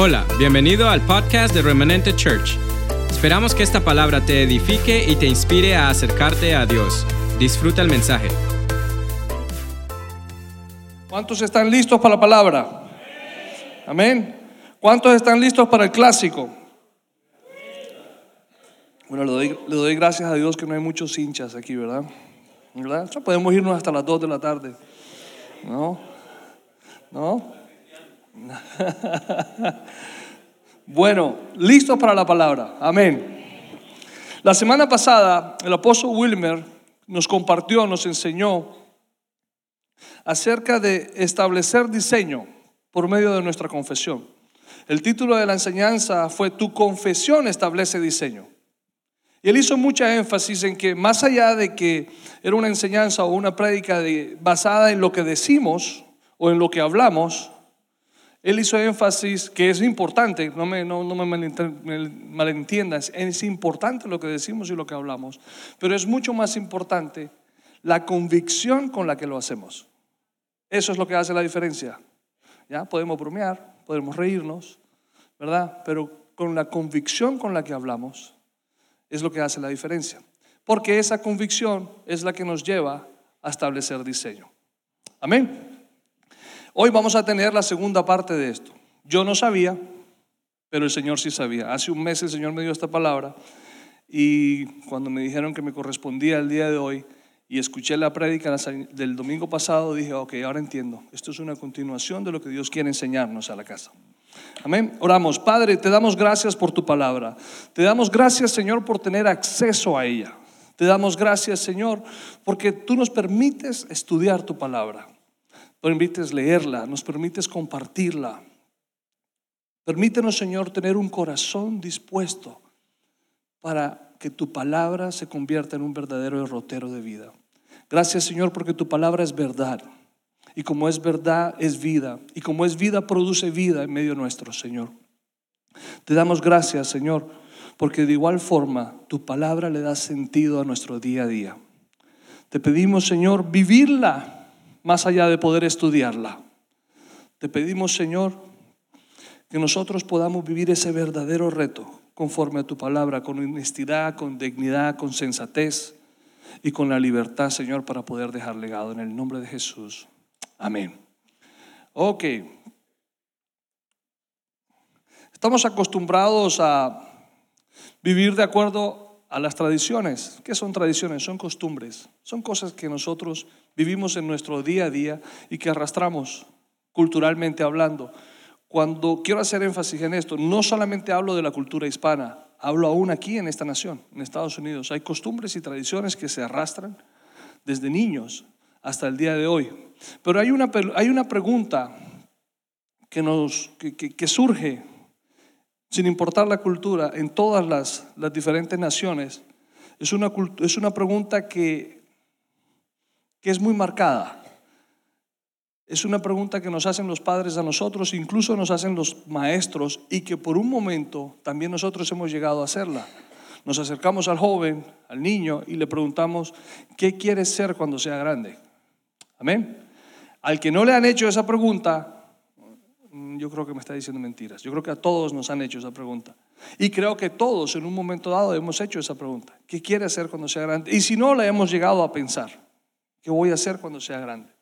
Hola, bienvenido al podcast de Remanente Church. Esperamos que esta palabra te edifique y te inspire a acercarte a Dios. Disfruta el mensaje. ¿Cuántos están listos para la palabra? Amén. ¿Cuántos están listos para el clásico? Bueno, le doy, gracias a Dios que no hay muchos hinchas aquí, ¿verdad? ¿Verdad? Podemos irnos hasta las 2 de la tarde. ¿No? ¿No? bueno, listos para la palabra. Amén. La semana pasada, el apóstol Wilmer nos compartió, nos enseñó acerca de establecer diseño por medio de nuestra confesión. El título de la enseñanza fue Tu confesión establece diseño. Y él hizo mucha énfasis en que más allá de que era una enseñanza o una prédica basada en lo que decimos o en lo que hablamos, él hizo énfasis que es importante, no me, no, me malentiendas, es importante lo que decimos y lo que hablamos, pero es mucho más importante la convicción con la que lo hacemos. Eso es lo que hace la diferencia. ¿Ya? Podemos bromear, podemos reírnos, ¿verdad? Pero con la convicción con la que hablamos es lo que hace la diferencia. Porque esa convicción es la que nos lleva a establecer diseño. Amén. Hoy vamos a tener la segunda parte de esto. Yo no sabía, pero el Señor sí sabía. Hace un mes el Señor me dio esta palabra y cuando me dijeron que me correspondía el día de hoy y escuché la prédica del domingo pasado, dije, ok, ahora entiendo. Esto es una continuación de lo que Dios quiere enseñarnos a la casa. Amén. Oramos, Padre, te damos gracias por tu palabra. Te damos gracias, Señor, por tener acceso a ella. Te damos gracias, Señor, porque tú nos permites estudiar tu palabra permites leerla, nos permites compartirla. Permítenos, Señor, tener un corazón dispuesto para que tu palabra se convierta en un verdadero derrotero de vida. Gracias, Señor, porque tu palabra es verdad. Y como es verdad, es vida. Y como es vida, produce vida en medio nuestro, Señor. Te damos gracias, Señor, porque de igual forma tu palabra le da sentido a nuestro día a día. Te pedimos, Señor, vivirla más allá de poder estudiarla. Te pedimos, Señor, que nosotros podamos vivir ese verdadero reto conforme a tu palabra, con honestidad, con dignidad, con sensatez y con la libertad, Señor, para poder dejar legado en el nombre de Jesús. Amén. Ok. Estamos acostumbrados a vivir de acuerdo a las tradiciones. ¿Qué son tradiciones? Son costumbres. Son cosas que nosotros vivimos en nuestro día a día y que arrastramos culturalmente hablando. Cuando quiero hacer énfasis en esto, no solamente hablo de la cultura hispana, hablo aún aquí en esta nación, en Estados Unidos. Hay costumbres y tradiciones que se arrastran desde niños hasta el día de hoy. Pero hay una, hay una pregunta que, nos, que surge sin importar la cultura, en todas las, diferentes naciones, es una, es una pregunta que, es muy marcada. Es una pregunta que nos hacen los padres a nosotros, incluso nos hacen los maestros, y que por un momento también nosotros hemos llegado a hacerla. Nos acercamos al joven, al niño, y le preguntamos, ¿qué quieres ser cuando sea grande? Amén. Al que no le han hecho esa pregunta, Mm, yo creo que me está diciendo mentiras. Yo creo que a todos nos han hecho esa pregunta. Y creo que todos en un momento dado hemos hecho esa pregunta. ¿Qué quiere hacer cuando sea grande? Y si no la hemos llegado a pensar, ¿qué voy a hacer cuando sea grande?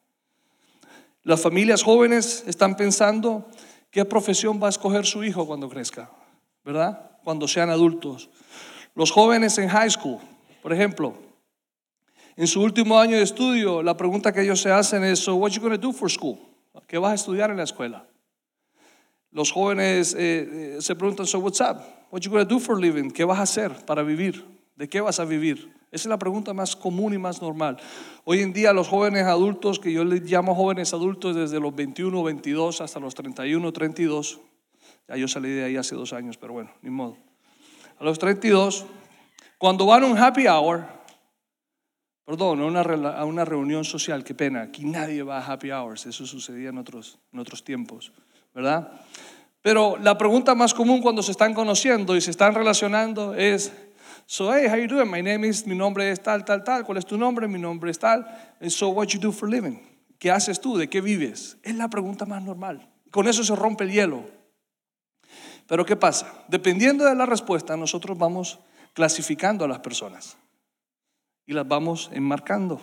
Las familias jóvenes están pensando qué profesión va a escoger su hijo cuando crezca, ¿verdad? Cuando sean adultos. Los jóvenes en high school, por ejemplo, en su último año de estudio, la pregunta que ellos se hacen es, so what you going to do for school? ¿Qué vas a estudiar en la escuela? Los jóvenes eh, eh, se preguntan, so what's up? What you gonna do for living? ¿Qué vas a hacer para vivir? ¿De qué vas a vivir? Esa es la pregunta más común y más normal. Hoy en día los jóvenes adultos, que yo les llamo jóvenes adultos desde los 21, 22 hasta los 31, 32, ya yo salí de ahí hace dos años, pero bueno, ni modo. A los 32, cuando van a un happy hour, perdón, a una, a una reunión social, qué pena, aquí nadie va a happy hours, eso sucedía en otros, en otros tiempos. ¿verdad? Pero la pregunta más común cuando se están conociendo y se están relacionando es, so hey, how you doing? My name is, mi nombre es tal, tal, tal. ¿Cuál es tu nombre? Mi nombre es tal. And so what you do for living? ¿Qué haces tú? ¿De qué vives? Es la pregunta más normal. Con eso se rompe el hielo. Pero ¿qué pasa? Dependiendo de la respuesta, nosotros vamos clasificando a las personas y las vamos enmarcando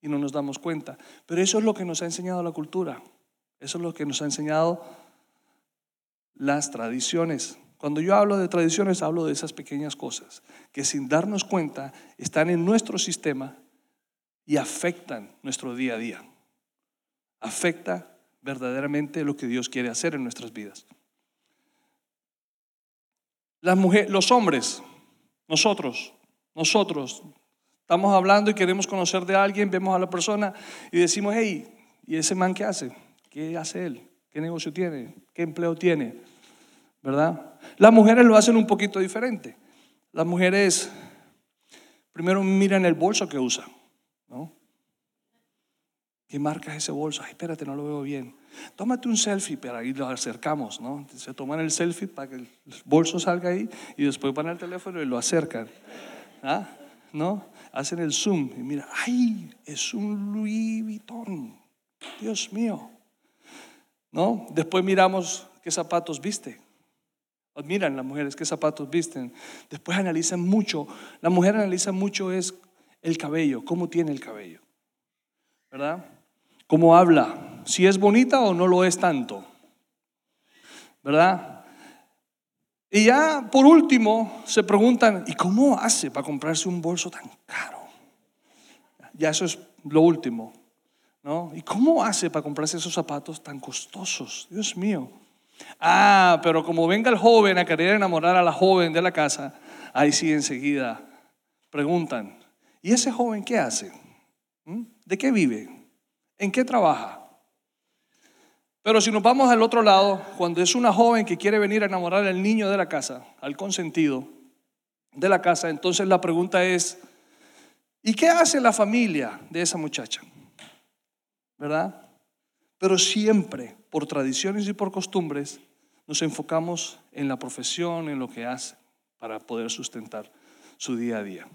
y no nos damos cuenta. Pero eso es lo que nos ha enseñado la cultura, eso es lo que nos ha enseñado las tradiciones. Cuando yo hablo de tradiciones, hablo de esas pequeñas cosas que sin darnos cuenta están en nuestro sistema y afectan nuestro día a día. Afecta verdaderamente lo que Dios quiere hacer en nuestras vidas. Los hombres, nosotros, nosotros, estamos hablando y queremos conocer de alguien, vemos a la persona y decimos, hey, ¿y ese man qué hace? ¿Qué hace él? ¿Qué negocio tiene? ¿Qué empleo tiene? ¿Verdad? Las mujeres lo hacen un poquito diferente. Las mujeres primero miran el bolso que usa, ¿no? ¿Qué marca ese bolso? Ay, espérate, no lo veo bien. Tómate un selfie, pero ahí lo acercamos, ¿no? Se toman el selfie para que el bolso salga ahí y después van al teléfono y lo acercan. ¿Ah? ¿No? Hacen el zoom y mira, ¡ay! Es un Louis Vuitton. Dios mío. ¿No? Después miramos qué zapatos viste. Admiran las mujeres qué zapatos visten. Después analizan mucho. La mujer analiza mucho es el cabello, cómo tiene el cabello. ¿Verdad? Cómo habla, si es bonita o no lo es tanto. ¿Verdad? Y ya por último se preguntan, ¿y cómo hace para comprarse un bolso tan caro? Ya eso es lo último. ¿no? ¿Y cómo hace para comprarse esos zapatos tan costosos? Dios mío. Ah, pero como venga el joven a querer enamorar a la joven de la casa, ahí sí enseguida preguntan, ¿y ese joven qué hace? ¿Mm? ¿De qué vive? ¿En qué trabaja? Pero si nos vamos al otro lado, cuando es una joven que quiere venir a enamorar al niño de la casa, al consentido de la casa, entonces la pregunta es, ¿y qué hace la familia de esa muchacha? ¿Verdad? Pero siempre, por tradiciones y por costumbres, nos enfocamos en la profesión, en lo que hace, para poder sustentar su día a día.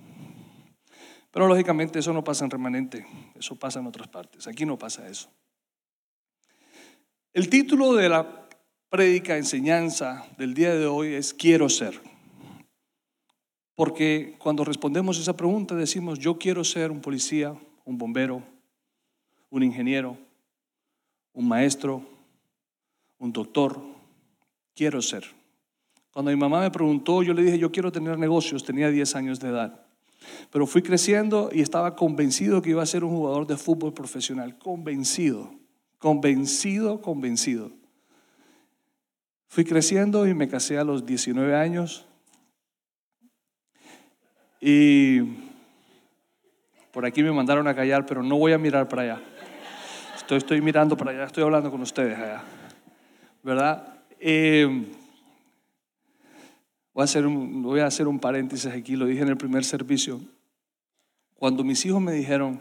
Pero lógicamente eso no pasa en remanente, eso pasa en otras partes. Aquí no pasa eso. El título de la prédica, enseñanza del día de hoy es Quiero ser. Porque cuando respondemos esa pregunta decimos, yo quiero ser un policía, un bombero, un ingeniero, un maestro, un doctor. Quiero ser. Cuando mi mamá me preguntó, yo le dije, yo quiero tener negocios, tenía 10 años de edad. Pero fui creciendo y estaba convencido que iba a ser un jugador de fútbol profesional, convencido. Convencido, convencido. Fui creciendo y me casé a los 19 años. Y por aquí me mandaron a callar, pero no voy a mirar para allá. Estoy, mirando para allá, estoy hablando con ustedes allá. ¿Verdad? Eh, voy, a hacer un, voy a hacer un paréntesis aquí, lo dije en el primer servicio. Cuando mis hijos me dijeron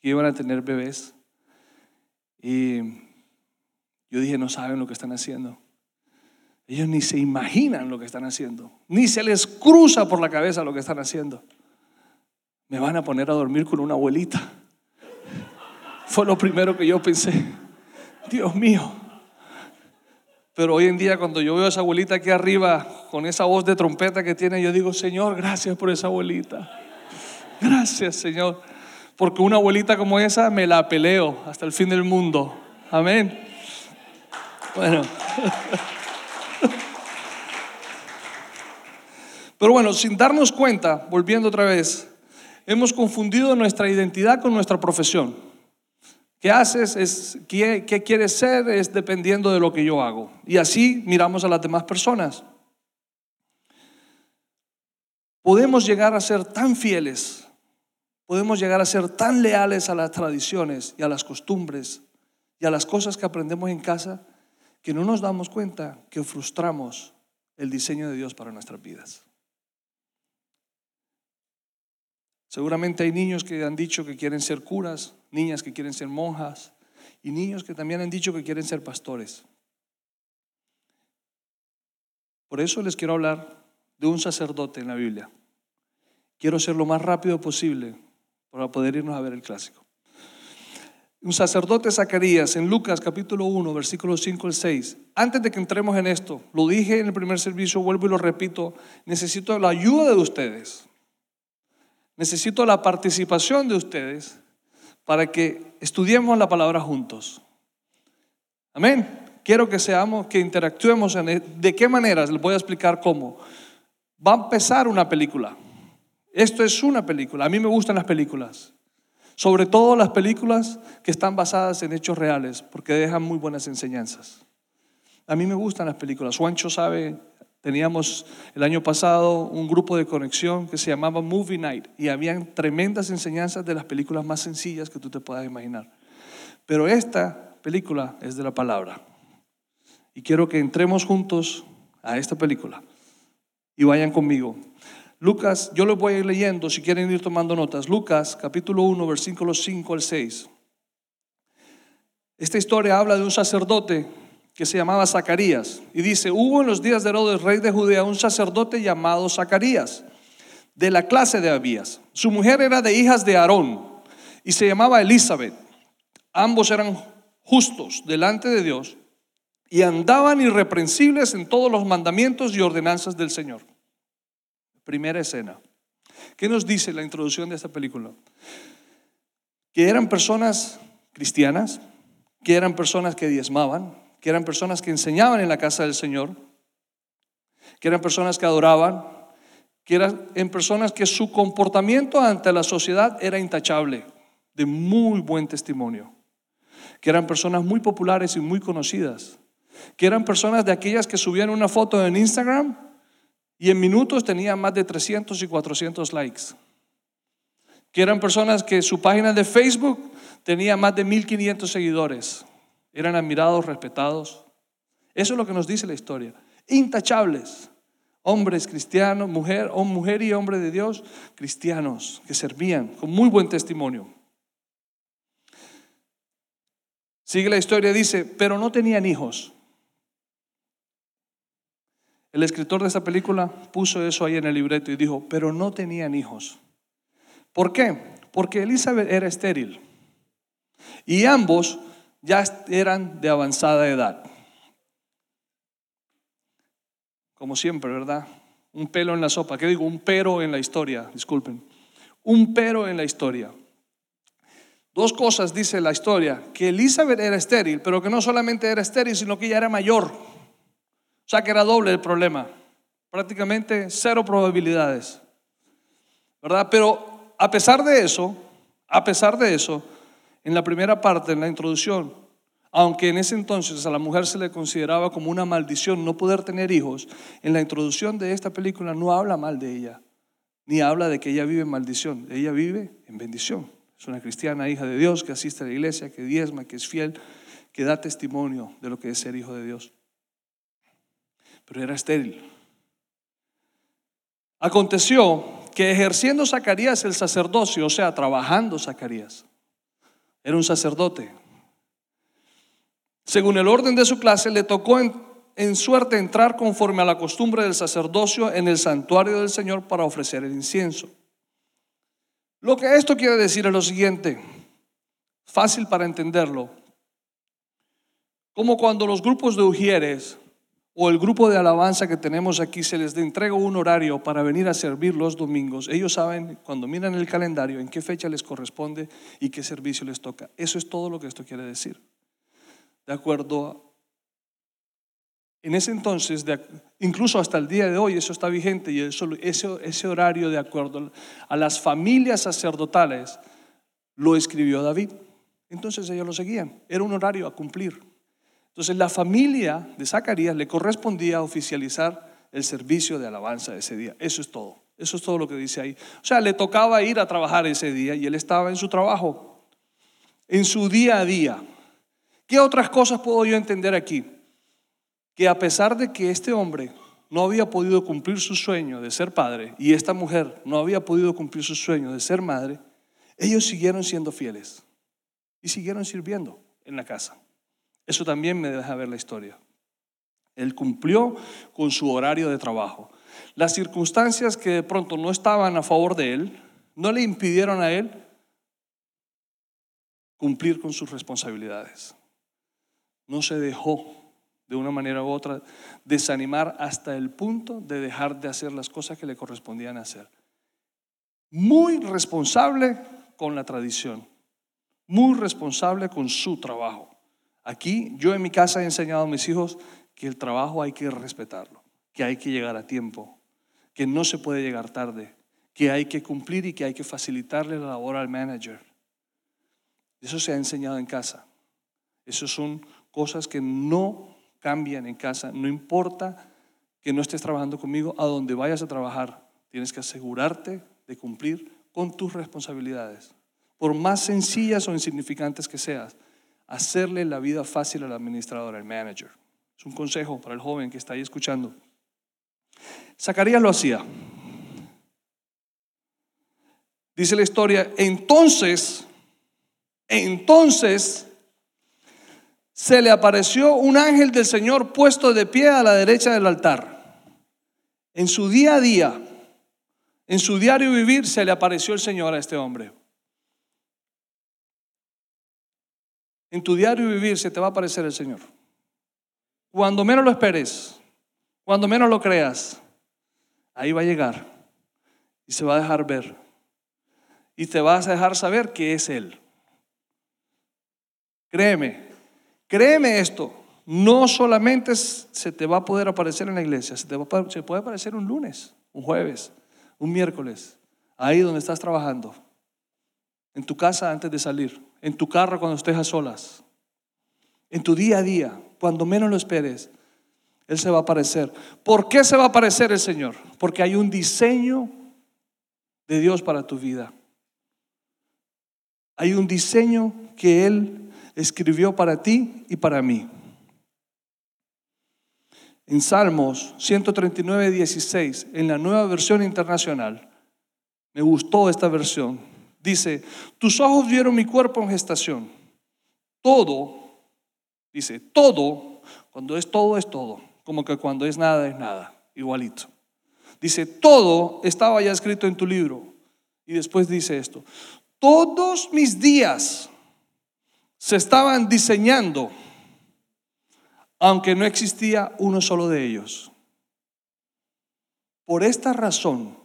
que iban a tener bebés, y yo dije, no saben lo que están haciendo. Ellos ni se imaginan lo que están haciendo, ni se les cruza por la cabeza lo que están haciendo. Me van a poner a dormir con una abuelita. Fue lo primero que yo pensé. Dios mío. Pero hoy en día cuando yo veo a esa abuelita aquí arriba con esa voz de trompeta que tiene, yo digo, Señor, gracias por esa abuelita. Gracias, Señor porque una abuelita como esa me la peleo hasta el fin del mundo. Amén. Bueno. Pero bueno, sin darnos cuenta, volviendo otra vez, hemos confundido nuestra identidad con nuestra profesión. ¿Qué haces? Es, ¿qué, ¿Qué quieres ser? Es dependiendo de lo que yo hago. Y así miramos a las demás personas. Podemos llegar a ser tan fieles podemos llegar a ser tan leales a las tradiciones y a las costumbres y a las cosas que aprendemos en casa que no nos damos cuenta que frustramos el diseño de Dios para nuestras vidas. Seguramente hay niños que han dicho que quieren ser curas, niñas que quieren ser monjas y niños que también han dicho que quieren ser pastores. Por eso les quiero hablar de un sacerdote en la Biblia. Quiero ser lo más rápido posible para poder irnos a ver el clásico. un sacerdote Zacarías en Lucas capítulo 1, versículos 5 al 6. Antes de que entremos en esto, lo dije en el primer servicio, vuelvo y lo repito, necesito la ayuda de ustedes. Necesito la participación de ustedes para que estudiemos la palabra juntos. Amén. Quiero que seamos, que interactuemos en e, de qué manera, les voy a explicar cómo. Va a empezar una película. Esto es una película. A mí me gustan las películas. Sobre todo las películas que están basadas en hechos reales, porque dejan muy buenas enseñanzas. A mí me gustan las películas. Juancho sabe, teníamos el año pasado un grupo de conexión que se llamaba Movie Night y habían tremendas enseñanzas de las películas más sencillas que tú te puedas imaginar. Pero esta película es de la palabra. Y quiero que entremos juntos a esta película y vayan conmigo. Lucas, yo lo voy a ir leyendo si quieren ir tomando notas. Lucas capítulo 1, versículos 5 al 6. Esta historia habla de un sacerdote que se llamaba Zacarías y dice, hubo en los días de Herodes, rey de Judea, un sacerdote llamado Zacarías, de la clase de Abías. Su mujer era de hijas de Aarón y se llamaba Elizabeth. Ambos eran justos delante de Dios y andaban irreprensibles en todos los mandamientos y ordenanzas del Señor. Primera escena. ¿Qué nos dice la introducción de esta película? Que eran personas cristianas, que eran personas que diezmaban, que eran personas que enseñaban en la casa del Señor, que eran personas que adoraban, que eran personas que su comportamiento ante la sociedad era intachable, de muy buen testimonio, que eran personas muy populares y muy conocidas, que eran personas de aquellas que subían una foto en Instagram y en minutos tenía más de 300 y 400 likes. Que eran personas que su página de Facebook tenía más de 1500 seguidores. Eran admirados, respetados. Eso es lo que nos dice la historia. Intachables. Hombres cristianos, mujer, mujer y hombre de Dios, cristianos que servían con muy buen testimonio. Sigue la historia, dice, pero no tenían hijos. El escritor de esta película puso eso ahí en el libreto y dijo, pero no tenían hijos. ¿Por qué? Porque Elizabeth era estéril y ambos ya eran de avanzada edad. Como siempre, ¿verdad? Un pelo en la sopa. ¿Qué digo? Un pero en la historia, disculpen. Un pero en la historia. Dos cosas dice la historia, que Elizabeth era estéril, pero que no solamente era estéril, sino que ella era mayor. O sea que era doble el problema. Prácticamente cero probabilidades. ¿Verdad? Pero a pesar de eso, a pesar de eso, en la primera parte, en la introducción, aunque en ese entonces a la mujer se le consideraba como una maldición no poder tener hijos, en la introducción de esta película no habla mal de ella, ni habla de que ella vive en maldición, ella vive en bendición. Es una cristiana, hija de Dios, que asiste a la iglesia, que diezma, que es fiel, que da testimonio de lo que es ser hijo de Dios pero era estéril. Aconteció que ejerciendo Zacarías el sacerdocio, o sea, trabajando Zacarías, era un sacerdote. Según el orden de su clase, le tocó en, suerte entrar conforme a la costumbre del sacerdocio en el santuario del Señor para ofrecer el incienso. Lo que esto quiere decir es lo siguiente, fácil para entenderlo, como cuando los grupos de ujieres o el grupo de alabanza que tenemos aquí se les entrega un horario para venir a servir los domingos, ellos saben cuando miran el calendario en qué fecha les corresponde y qué servicio les toca. Eso es todo lo que esto quiere decir. De acuerdo, en ese entonces, incluso hasta el día de hoy, eso está vigente y ese, ese horario de acuerdo a las familias sacerdotales lo escribió David. Entonces ellos lo seguían. Era un horario a cumplir. Entonces la familia de Zacarías le correspondía oficializar el servicio de alabanza ese día. Eso es todo. Eso es todo lo que dice ahí. O sea, le tocaba ir a trabajar ese día y él estaba en su trabajo, en su día a día. ¿Qué otras cosas puedo yo entender aquí? Que a pesar de que este hombre no había podido cumplir su sueño de ser padre y esta mujer no había podido cumplir su sueño de ser madre, ellos siguieron siendo fieles y siguieron sirviendo en la casa. Eso también me deja ver la historia. Él cumplió con su horario de trabajo. Las circunstancias que de pronto no estaban a favor de él, no le impidieron a él cumplir con sus responsabilidades. No se dejó de una manera u otra desanimar hasta el punto de dejar de hacer las cosas que le correspondían hacer. Muy responsable con la tradición, muy responsable con su trabajo. Aquí yo en mi casa he enseñado a mis hijos que el trabajo hay que respetarlo, que hay que llegar a tiempo, que no se puede llegar tarde, que hay que cumplir y que hay que facilitarle la labor al manager. Eso se ha enseñado en casa. Esas son cosas que no cambian en casa. No importa que no estés trabajando conmigo, a donde vayas a trabajar, tienes que asegurarte de cumplir con tus responsabilidades. Por más sencillas o insignificantes que seas, hacerle la vida fácil al administrador, al manager. Es un consejo para el joven que está ahí escuchando. Zacarías lo hacía. Dice la historia, entonces, entonces se le apareció un ángel del Señor puesto de pie a la derecha del altar. En su día a día, en su diario vivir, se le apareció el Señor a este hombre. En tu diario vivir se te va a aparecer el Señor. Cuando menos lo esperes, cuando menos lo creas, ahí va a llegar y se va a dejar ver. Y te vas a dejar saber que es Él. Créeme, créeme esto. No solamente se te va a poder aparecer en la iglesia, se, te se puede aparecer un lunes, un jueves, un miércoles, ahí donde estás trabajando, en tu casa antes de salir, en tu carro cuando estés a solas, en tu día a día, cuando menos lo esperes, Él se va a aparecer. ¿Por qué se va a aparecer el Señor? Porque hay un diseño de Dios para tu vida. Hay un diseño que Él escribió para ti y para mí. En Salmos 139, 16, en la nueva versión internacional, me gustó esta versión. Dice, tus ojos vieron mi cuerpo en gestación. Todo Dice, todo, cuando es todo, es todo. Como que cuando es nada, es nada. Igualito. Dice, todo estaba ya escrito en tu libro. Y después dice esto, todos mis días se estaban diseñando, aunque no existía uno solo de ellos. Por esta razón,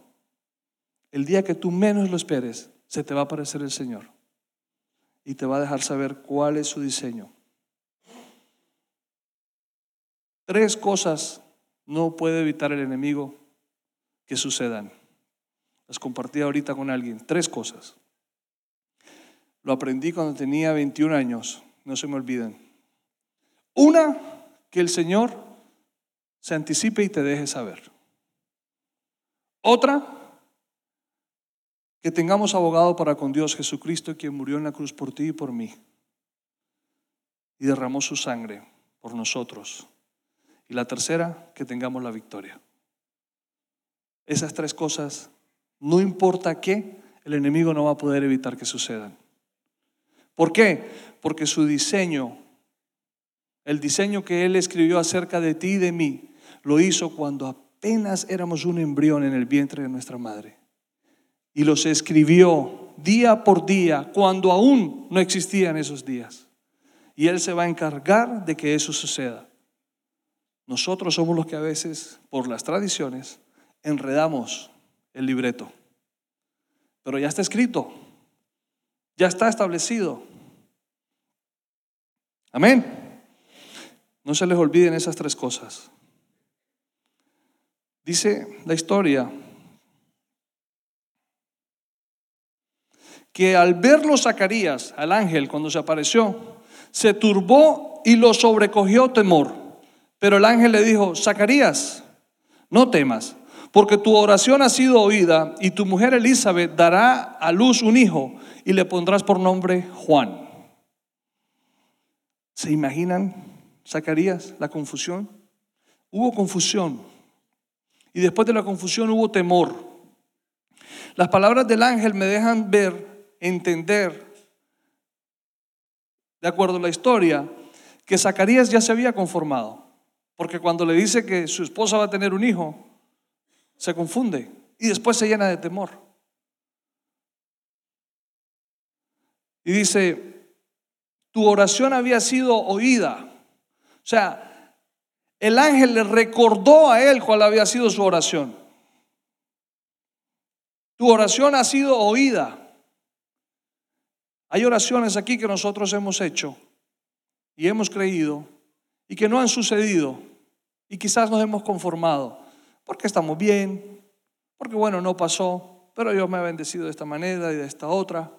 el día que tú menos lo esperes, se te va a aparecer el Señor y te va a dejar saber cuál es su diseño. Tres cosas no puede evitar el enemigo que sucedan. Las compartí ahorita con alguien. Tres cosas. Lo aprendí cuando tenía 21 años, no se me olviden. Una, que el Señor se anticipe y te deje saber. Otra, que tengamos abogado para con Dios Jesucristo, quien murió en la cruz por ti y por mí, y derramó su sangre por nosotros y la tercera, que tengamos la victoria. Esas tres cosas, no importa qué, el enemigo no va a poder evitar que sucedan. ¿Por qué? Porque su diseño, el diseño que él escribió acerca de ti y de mí, lo hizo cuando apenas éramos un embrión en el vientre de nuestra madre. Y los escribió día por día, cuando aún no existían esos días. Y Él se va a encargar de que eso suceda. Nosotros somos los que a veces, por las tradiciones, enredamos el libreto. Pero ya está escrito, ya está establecido. Amén. No se les olviden esas tres cosas. Dice la historia que al verlo Zacarías, al ángel, cuando se apareció, se turbó y lo sobrecogió temor. Pero el ángel le dijo, Zacarías, no temas, porque tu oración ha sido oída y tu mujer Elizabeth dará a luz un hijo y le pondrás por nombre Juan. ¿Se imaginan, Zacarías, la confusión? Hubo confusión y después de la confusión hubo temor. Las palabras del ángel me dejan ver, entender, de acuerdo a la historia, que Zacarías ya se había conformado. Porque cuando le dice que su esposa va a tener un hijo, se confunde y después se llena de temor. Y dice, tu oración había sido oída. O sea, el ángel le recordó a él cuál había sido su oración. Tu oración ha sido oída. Hay oraciones aquí que nosotros hemos hecho y hemos creído y que no han sucedido y quizás nos hemos conformado porque estamos bien, porque bueno, no pasó, pero Dios me ha bendecido de esta manera y de esta otra.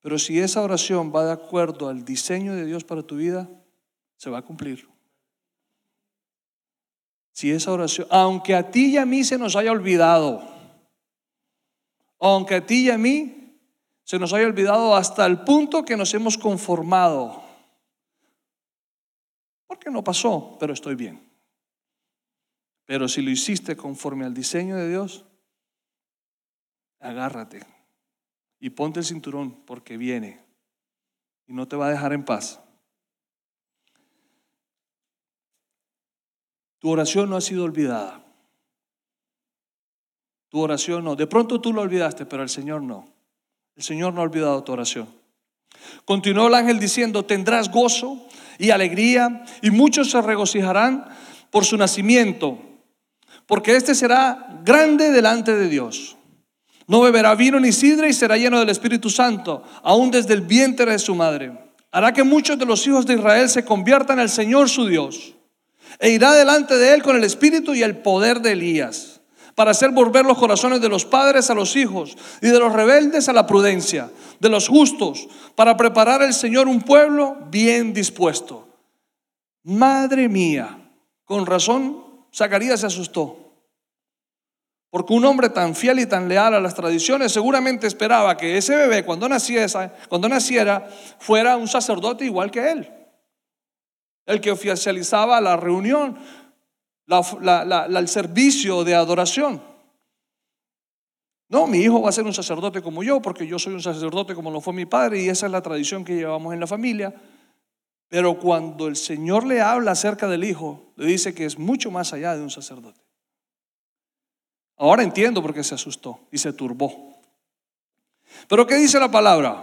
Pero si esa oración va de acuerdo al diseño de Dios para tu vida, se va a cumplir. Si esa oración, aunque a ti y a mí se nos haya olvidado, aunque a ti y a mí se nos haya olvidado hasta el punto que nos hemos conformado. Porque no pasó, pero estoy bien. Pero si lo hiciste conforme al diseño de Dios, agárrate y ponte el cinturón porque viene y no te va a dejar en paz. Tu oración no ha sido olvidada. Tu oración no. De pronto tú lo olvidaste, pero el Señor no. El Señor no ha olvidado tu oración. Continuó el ángel diciendo, tendrás gozo y alegría y muchos se regocijarán por su nacimiento, porque éste será grande delante de Dios. No beberá vino ni sidra y será lleno del Espíritu Santo, aún desde el vientre de su madre. Hará que muchos de los hijos de Israel se conviertan al Señor su Dios, e irá delante de él con el Espíritu y el poder de Elías para hacer volver los corazones de los padres a los hijos y de los rebeldes a la prudencia, de los justos, para preparar al Señor un pueblo bien dispuesto. Madre mía, con razón Zacarías se asustó. Porque un hombre tan fiel y tan leal a las tradiciones seguramente esperaba que ese bebé cuando naciera, cuando naciera fuera un sacerdote igual que él. El que oficializaba la reunión, el servicio de adoración. No, mi hijo va a ser un sacerdote como yo, porque yo soy un sacerdote como lo fue mi padre y esa es la tradición que llevamos en la familia. Pero cuando el Señor le habla acerca del hijo, le dice que es mucho más allá de un sacerdote. Ahora entiendo por qué se asustó y se turbó. Pero ¿qué dice la palabra?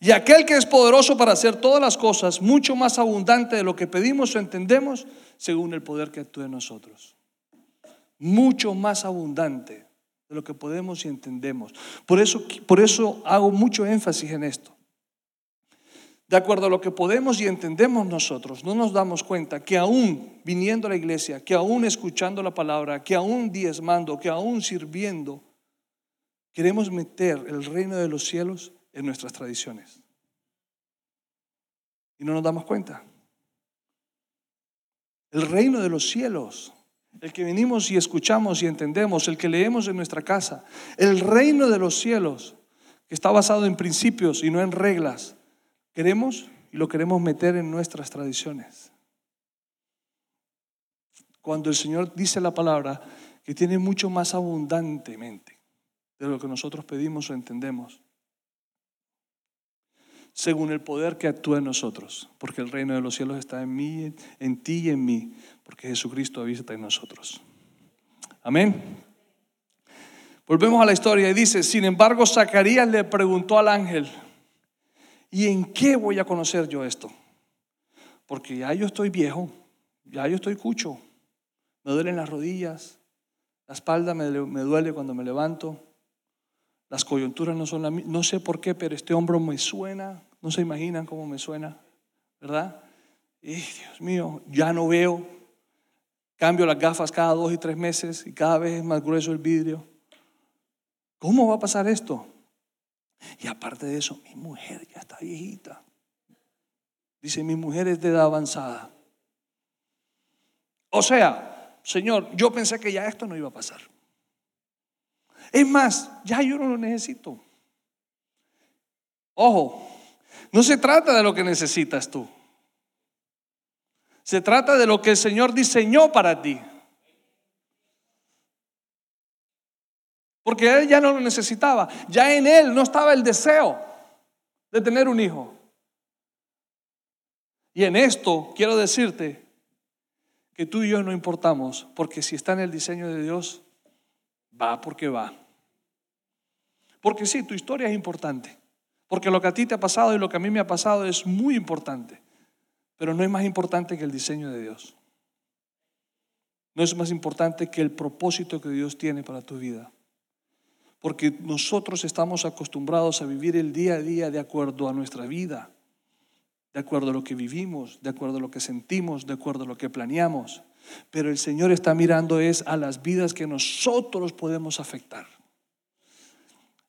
Y aquel que es poderoso para hacer todas las cosas, mucho más abundante de lo que pedimos o entendemos, según el poder que actúa en nosotros. Mucho más abundante de lo que podemos y entendemos. Por eso, por eso hago mucho énfasis en esto. De acuerdo a lo que podemos y entendemos nosotros, no nos damos cuenta que aún viniendo a la iglesia, que aún escuchando la palabra, que aún diezmando, que aún sirviendo, queremos meter el reino de los cielos en nuestras tradiciones. Y no nos damos cuenta. El reino de los cielos, el que venimos y escuchamos y entendemos, el que leemos en nuestra casa, el reino de los cielos, que está basado en principios y no en reglas, queremos y lo queremos meter en nuestras tradiciones. Cuando el Señor dice la palabra que tiene mucho más abundantemente de lo que nosotros pedimos o entendemos, según el poder que actúa en nosotros, porque el reino de los cielos está en mí, en ti y en mí, porque Jesucristo habita en nosotros. Amén. Volvemos a la historia y dice, sin embargo, Zacarías le preguntó al ángel, ¿y en qué voy a conocer yo esto? Porque ya yo estoy viejo, ya yo estoy cucho, me duelen las rodillas, la espalda me, me duele cuando me levanto, las coyunturas no son las mismas. No sé por qué, pero este hombro me suena. No se imaginan cómo me suena, ¿verdad? Y Dios mío, ya no veo. Cambio las gafas cada dos y tres meses y cada vez es más grueso el vidrio. ¿Cómo va a pasar esto? Y aparte de eso, mi mujer ya está viejita. Dice, mi mujer es de edad avanzada. O sea, Señor, yo pensé que ya esto no iba a pasar. Es más, ya yo no lo necesito. Ojo, no se trata de lo que necesitas tú. Se trata de lo que el Señor diseñó para ti. Porque Él ya no lo necesitaba. Ya en Él no estaba el deseo de tener un hijo. Y en esto quiero decirte que tú y yo no importamos, porque si está en el diseño de Dios, va porque va. Porque sí, tu historia es importante. Porque lo que a ti te ha pasado y lo que a mí me ha pasado es muy importante. Pero no es más importante que el diseño de Dios. No es más importante que el propósito que Dios tiene para tu vida. Porque nosotros estamos acostumbrados a vivir el día a día de acuerdo a nuestra vida, de acuerdo a lo que vivimos, de acuerdo a lo que sentimos, de acuerdo a lo que planeamos. Pero el Señor está mirando es a las vidas que nosotros podemos afectar,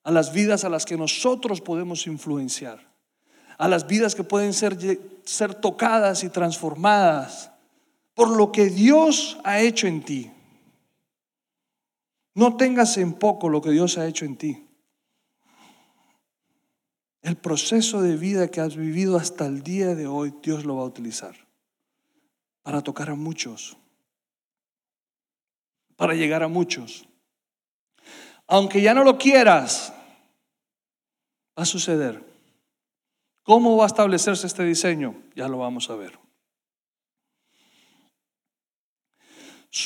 a las vidas a las que nosotros podemos influenciar, a las vidas que pueden ser, ser tocadas y transformadas por lo que Dios ha hecho en ti. No tengas en poco lo que Dios ha hecho en ti. El proceso de vida que has vivido hasta el día de hoy, Dios lo va a utilizar para tocar a muchos, para llegar a muchos. Aunque ya no lo quieras, va a suceder. ¿Cómo va a establecerse este diseño? Ya lo vamos a ver.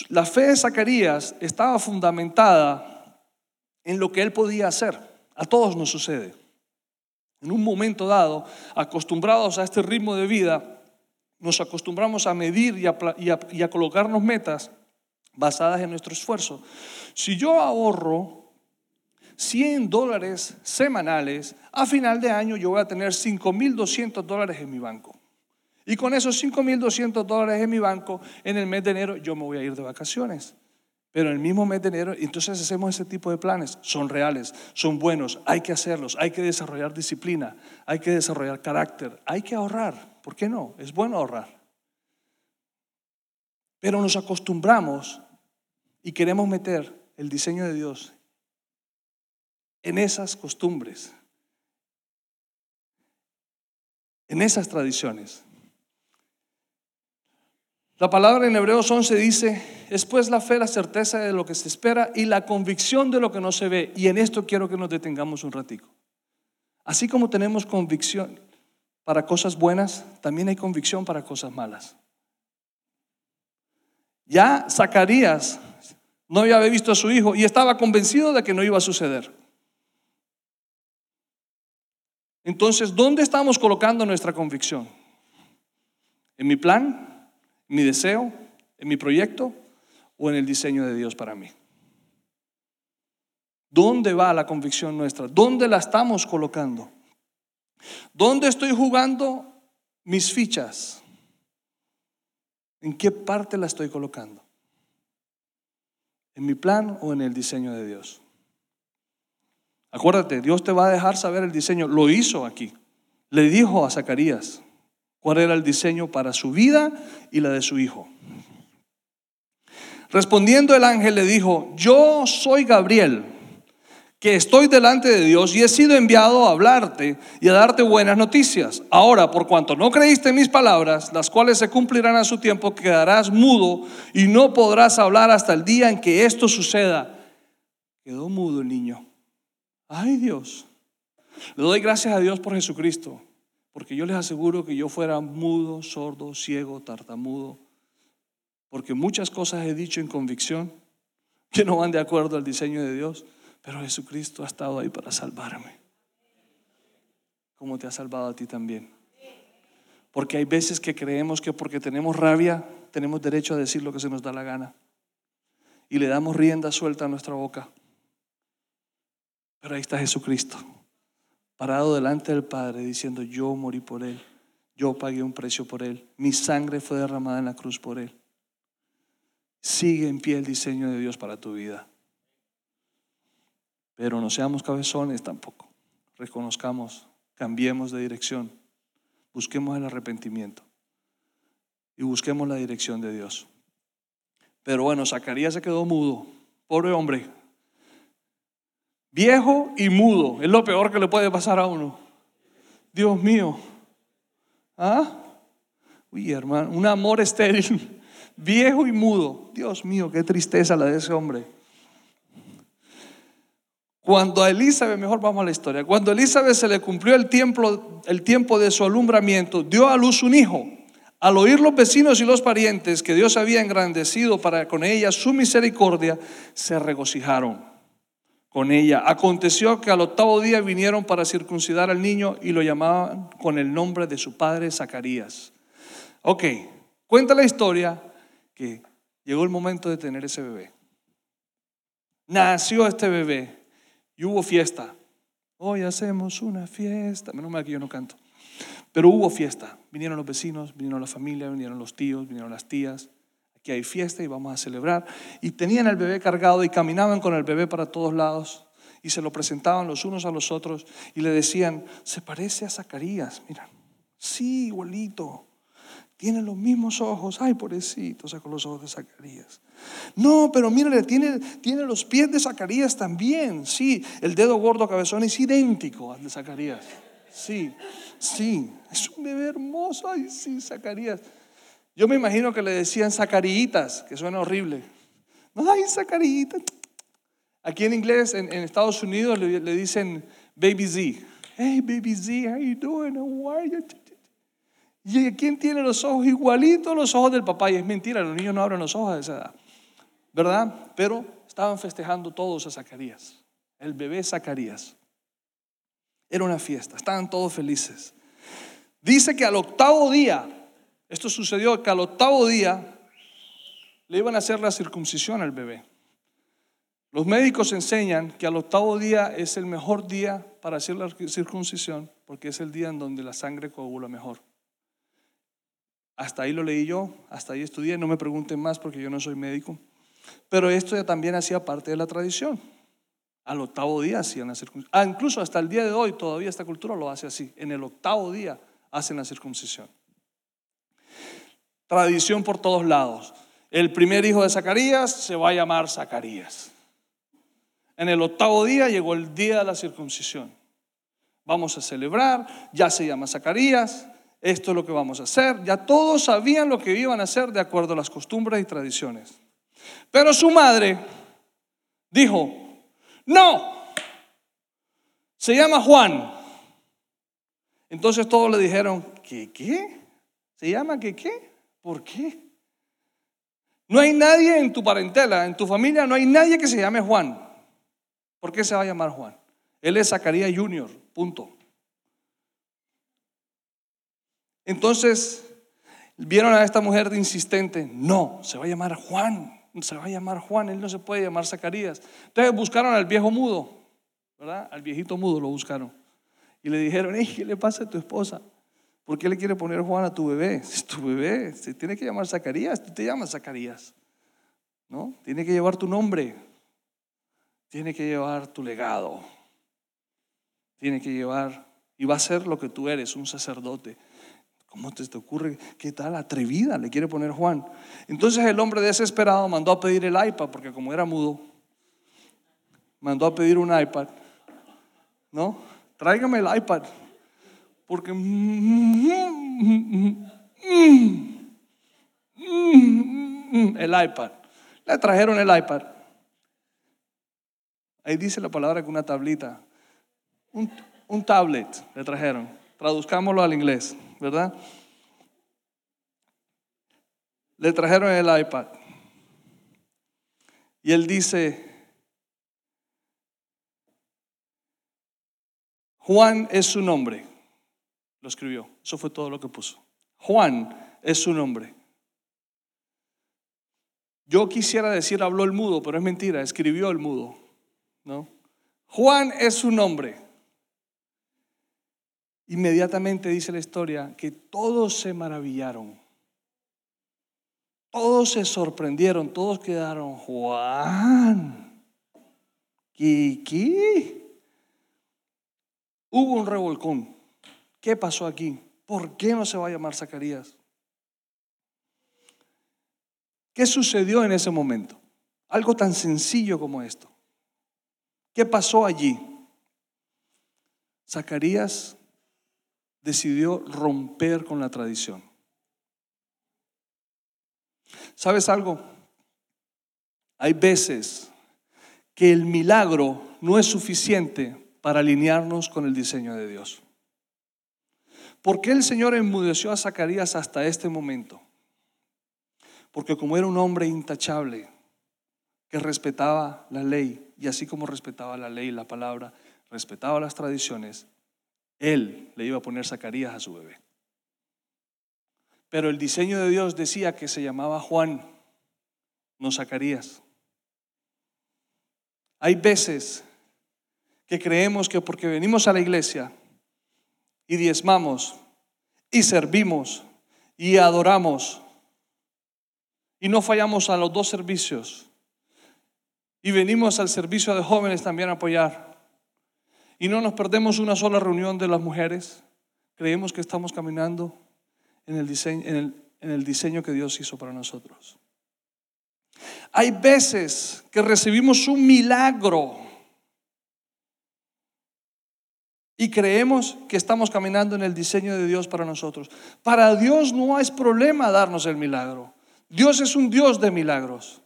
La fe de Zacarías estaba fundamentada en lo que él podía hacer. A todos nos sucede. En un momento dado, acostumbrados a este ritmo de vida, nos acostumbramos a medir y a, colocarnos metas basadas en nuestro esfuerzo. Si yo ahorro 100 dólares semanales, a final de año yo voy a tener 5.200 dólares en mi banco. Y con esos 5.200 dólares en mi banco, en el mes de enero yo me voy a ir de vacaciones. Pero en el mismo mes de enero, entonces hacemos ese tipo de planes. Son reales, son buenos, hay que hacerlos, hay que desarrollar disciplina, hay que desarrollar carácter, hay que ahorrar. ¿Por qué no? Es bueno ahorrar. Pero nos acostumbramos y queremos meter el diseño de Dios en esas costumbres, en esas tradiciones. La palabra en Hebreos 11 dice, es pues la fe, la certeza de lo que se espera y la convicción de lo que no se ve. Y en esto quiero que nos detengamos un ratico. Así como tenemos convicción para cosas buenas, también hay convicción para cosas malas. Ya Zacarías no había visto a su hijo y estaba convencido de que no iba a suceder. Entonces, ¿dónde estamos colocando nuestra convicción? ¿En mi plan? mi deseo, en mi proyecto o en el diseño de Dios para mí? ¿Dónde va la convicción nuestra? ¿Dónde la estamos colocando? ¿Dónde estoy jugando mis fichas? ¿En qué parte la estoy colocando? ¿En mi plan o en el diseño de Dios? Acuérdate, Dios te va a dejar saber el diseño. Lo hizo aquí. Le dijo a Zacarías, cuál era el diseño para su vida y la de su hijo. Respondiendo el ángel le dijo, yo soy Gabriel, que estoy delante de Dios y he sido enviado a hablarte y a darte buenas noticias. Ahora, por cuanto no creíste en mis palabras, las cuales se cumplirán a su tiempo, quedarás mudo y no podrás hablar hasta el día en que esto suceda. Quedó mudo el niño. Ay Dios. Le doy gracias a Dios por Jesucristo porque yo les aseguro que yo fuera mudo, sordo, ciego, tartamudo, porque muchas cosas he dicho en convicción que no van de acuerdo al diseño de Dios, pero Jesucristo ha estado ahí para salvarme, como te ha salvado a ti también. Porque hay veces que creemos que porque tenemos rabia tenemos derecho a decir lo que se nos da la gana y le damos rienda suelta a nuestra boca. Pero ahí está Jesucristo parado delante del Padre diciendo, yo morí por Él, yo pagué un precio por Él, mi sangre fue derramada en la cruz por Él. Sigue en pie el diseño de Dios para tu vida. Pero no seamos cabezones tampoco. Reconozcamos, cambiemos de dirección, busquemos el arrepentimiento y busquemos la dirección de Dios. Pero bueno, Zacarías se quedó mudo. Pobre hombre, Viejo y mudo. Es lo peor que le puede pasar a uno. Dios mío. ¿Ah? Uy, hermano, un amor estéril. Viejo y mudo. Dios mío, qué tristeza la de ese hombre. Cuando a Elizabeth, mejor vamos a la historia, cuando a Elizabeth se le cumplió el tiempo, el tiempo de su alumbramiento, dio a luz un hijo. Al oír los vecinos y los parientes que Dios había engrandecido para con ella su misericordia, se regocijaron. Con ella. Aconteció que al octavo día vinieron para circuncidar al niño y lo llamaban con el nombre de su padre Zacarías. Ok, cuenta la historia que llegó el momento de tener ese bebé. Nació este bebé y hubo fiesta. Hoy hacemos una fiesta. Menos mal que yo no canto. Pero hubo fiesta. Vinieron los vecinos, vinieron la familia, vinieron los tíos, vinieron las tías. Aquí hay fiesta y vamos a celebrar. Y tenían el bebé cargado y caminaban con el bebé para todos lados. Y se lo presentaban los unos a los otros y le decían, se parece a Zacarías. Mira, sí, igualito. Tiene los mismos ojos. Ay, pobrecito, sacó los ojos de Zacarías. No, pero mírale, tiene, tiene los pies de Zacarías también. Sí, el dedo gordo cabezón es idéntico al de Zacarías. Sí, sí, es un bebé hermoso. Ay, sí, Zacarías. Yo me imagino que le decían Zacarías, que suena horrible. Ay, Zacarías. Aquí en inglés, en, Estados Unidos, le, dicen Baby Z. Hey, Baby Z, how you doing? How are you? ¿Y quién tiene los ojos igualitos a los ojos del papá? Y es mentira, los niños no abren los ojos a esa edad. ¿Verdad? Pero estaban festejando todos a Zacarías. El bebé Zacarías. Era una fiesta, estaban todos felices. Dice que al octavo día, esto sucedió que al octavo día le iban a hacer la circuncisión al bebé. Los médicos enseñan que al octavo día es el mejor día para hacer la circuncisión porque es el día en donde la sangre coagula mejor. Hasta ahí lo leí yo, hasta ahí estudié, no me pregunten más porque yo no soy médico. Pero esto ya también hacía parte de la tradición. Al octavo día hacían la circuncisión. Ah, incluso hasta el día de hoy todavía esta cultura lo hace así. En el octavo día hacen la circuncisión. Tradición por todos lados. El primer hijo de Zacarías se va a llamar Zacarías. En el octavo día llegó el día de la circuncisión. Vamos a celebrar, ya se llama Zacarías, esto es lo que vamos a hacer. Ya todos sabían lo que iban a hacer de acuerdo a las costumbres y tradiciones. Pero su madre dijo, no, se llama Juan. Entonces todos le dijeron, ¿qué qué? ¿Se llama qué qué? ¿Por qué? No hay nadie en tu parentela, en tu familia, no hay nadie que se llame Juan. ¿Por qué se va a llamar Juan? Él es Zacarías Junior, punto. Entonces, vieron a esta mujer insistente, no, se va a llamar Juan, se va a llamar Juan, él no se puede llamar Zacarías. Entonces buscaron al viejo mudo, ¿verdad? Al viejito mudo lo buscaron. Y le dijeron, ¿qué le pasa a tu esposa? ¿Por qué le quiere poner Juan a tu bebé? Es tu bebé, se tiene que llamar Zacarías, tú te llamas Zacarías. ¿No? Tiene que llevar tu nombre, tiene que llevar tu legado, tiene que llevar, y va a ser lo que tú eres, un sacerdote. ¿Cómo te, te ocurre? ¿Qué tal atrevida le quiere poner Juan? Entonces el hombre desesperado mandó a pedir el iPad, porque como era mudo, mandó a pedir un iPad. ¿No? Tráigame el iPad. Porque el iPad. Le trajeron el iPad. Ahí dice la palabra con una tablita. Un, un tablet le trajeron. Traduzcámoslo al inglés. ¿verdad? Le trajeron el iPad. Y él dice, Juan es su nombre. Lo escribió. Eso fue todo lo que puso. Juan es su nombre. Yo quisiera decir habló el mudo, pero es mentira, escribió el mudo. ¿no? Juan es su nombre. Inmediatamente dice la historia que todos se maravillaron. Todos se sorprendieron, todos quedaron, Juan, qué? Hubo un revolcón. ¿Qué pasó aquí? ¿Por qué no se va a llamar Zacarías? ¿Qué sucedió en ese momento? Algo tan sencillo como esto. ¿Qué pasó allí? Zacarías decidió romper con la tradición. ¿Sabes algo? Hay veces que el milagro no es suficiente para alinearnos con el diseño de Dios. ¿Por qué el Señor enmudeció a Zacarías hasta este momento? Porque como era un hombre intachable, que respetaba la ley y así como respetaba la ley la palabra, respetaba las tradiciones, él le iba a poner Zacarías a su bebé. Pero el diseño de Dios decía que se llamaba Juan, no Zacarías. Hay veces que creemos que porque venimos a la iglesia y diezmamos y servimos y adoramos. Y no fallamos a los dos servicios. Y venimos al servicio de jóvenes también a apoyar. Y no nos perdemos una sola reunión de las mujeres, creemos que estamos caminando en el diseño, en el, diseño que Dios hizo para nosotros. Hay veces que recibimos un milagro y creemos que estamos caminando en el diseño de Dios para nosotros. Para Dios no es problema darnos el milagro. Dios es un Dios de milagros.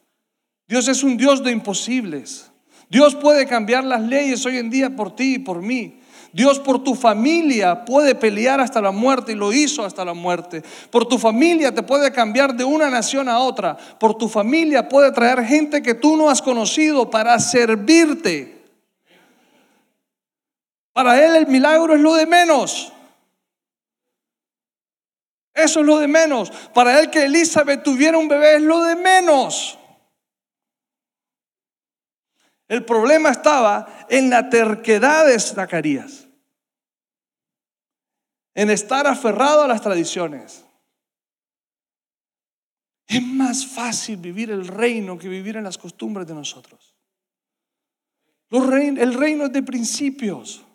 Dios es un Dios de imposibles. Dios puede cambiar las leyes hoy en día por ti y por mí. Dios por tu familia puede pelear hasta la muerte y lo hizo hasta la muerte. Por tu familia te puede cambiar de una nación a otra. Por tu familia puede traer gente que tú no has conocido para servirte. Para Él el milagro es lo de menos. Eso es lo de menos. Para Él que Elizabeth tuviera un bebé es lo de menos. El problema estaba en la terquedad de Zacarías, en estar aferrado a las tradiciones. Es más fácil vivir el reino que vivir en las costumbres de nosotros. el reino es de principios.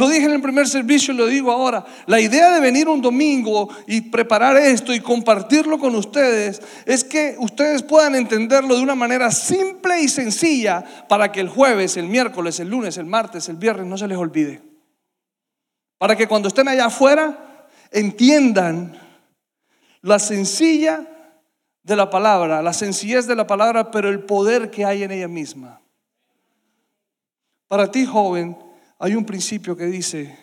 Lo dije en el primer servicio y lo digo ahora. La idea de venir un domingo y preparar esto y compartirlo con ustedes es que ustedes puedan entenderlo de una manera simple y sencilla para que el jueves, el miércoles, el lunes, el martes, el viernes no se les olvide. Para que cuando estén allá afuera entiendan la sencilla de la palabra, la sencillez de la palabra, pero el poder que hay en ella misma. Para ti, joven, hay un principio que dice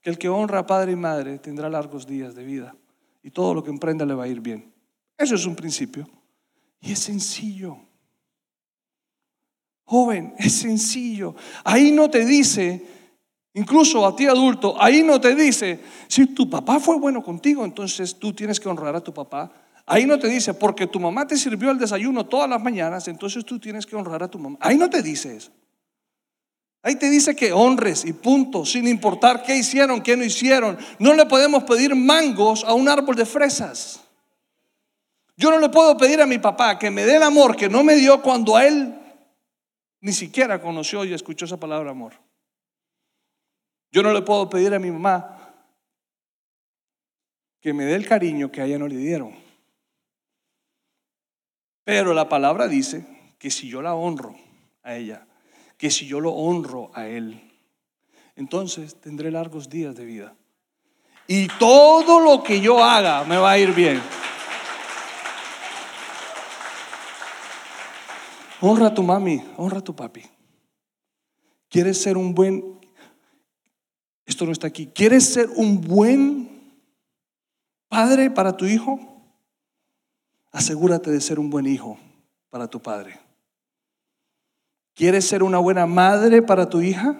que el que honra a padre y madre tendrá largos días de vida y todo lo que emprenda le va a ir bien. Eso es un principio. Y es sencillo. Joven, es sencillo. Ahí no te dice, incluso a ti adulto, ahí no te dice, si tu papá fue bueno contigo, entonces tú tienes que honrar a tu papá. Ahí no te dice, porque tu mamá te sirvió el desayuno todas las mañanas, entonces tú tienes que honrar a tu mamá. Ahí no te dice eso. Ahí te dice que honres y punto, sin importar qué hicieron, qué no hicieron. No le podemos pedir mangos a un árbol de fresas. Yo no le puedo pedir a mi papá que me dé el amor que no me dio cuando a él ni siquiera conoció y escuchó esa palabra amor. Yo no le puedo pedir a mi mamá que me dé el cariño que a ella no le dieron. Pero la palabra dice que si yo la honro a ella, que si yo lo honro a Él, entonces tendré largos días de vida. Y todo lo que yo haga me va a ir bien. Honra a tu mami, honra a tu papi. ¿Quieres ser un buen... Esto no está aquí. ¿Quieres ser un buen padre para tu hijo? Asegúrate de ser un buen hijo para tu padre. ¿Quieres ser una buena madre para tu hija?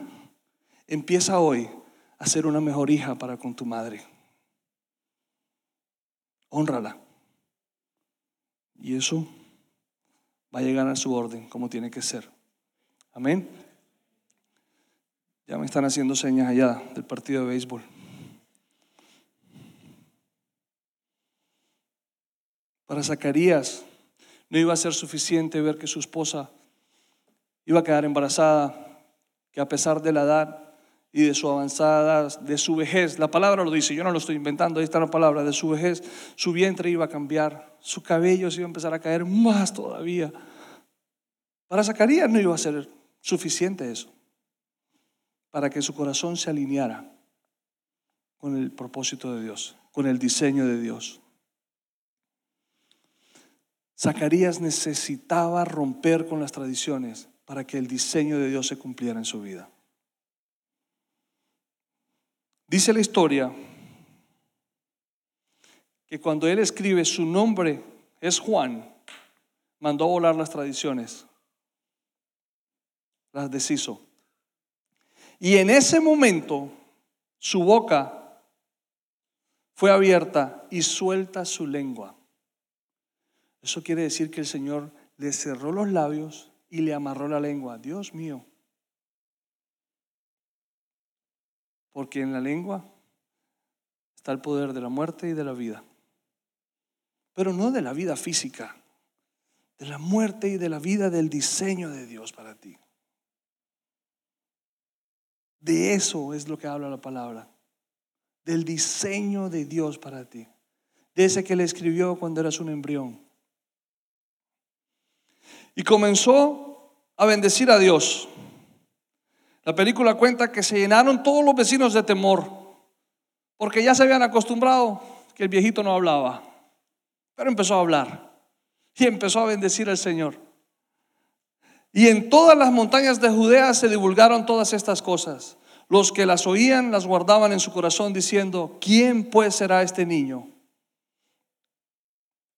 Empieza hoy a ser una mejor hija para con tu madre. Honrala. Y eso va a llegar a su orden como tiene que ser. Amén. Ya me están haciendo señas allá del partido de béisbol. Para Zacarías no iba a ser suficiente ver que su esposa iba a quedar embarazada, que a pesar de la edad y de su avanzada de su vejez, la palabra lo dice, yo no lo estoy inventando, ahí está la palabra, de su vejez, su vientre iba a cambiar, su cabello se iba a empezar a caer más todavía. Para Zacarías no iba a ser suficiente eso, para que su corazón se alineara con el propósito de Dios, con el diseño de Dios. Zacarías necesitaba romper con las tradiciones para que el diseño de Dios se cumpliera en su vida. Dice la historia que cuando él escribe su nombre es Juan, mandó a volar las tradiciones, las deshizo. Y en ese momento su boca fue abierta y suelta su lengua. Eso quiere decir que el Señor le cerró los labios y le amarró la lengua. Dios mío. Porque en la lengua está el poder de la muerte y de la vida. Pero no de la vida física, de la muerte y de la vida del diseño de Dios para ti. De eso es lo que habla la palabra. Del diseño de Dios para ti. De ese que le escribió cuando eras un embrión. Y comenzó a bendecir a Dios. La película cuenta que se llenaron todos los vecinos de temor, porque ya se habían acostumbrado que el viejito no hablaba, pero empezó a hablar y empezó a bendecir al Señor. Y en todas las montañas de Judea se divulgaron todas estas cosas. Los que las oían las guardaban en su corazón diciendo, ¿quién pues será este niño?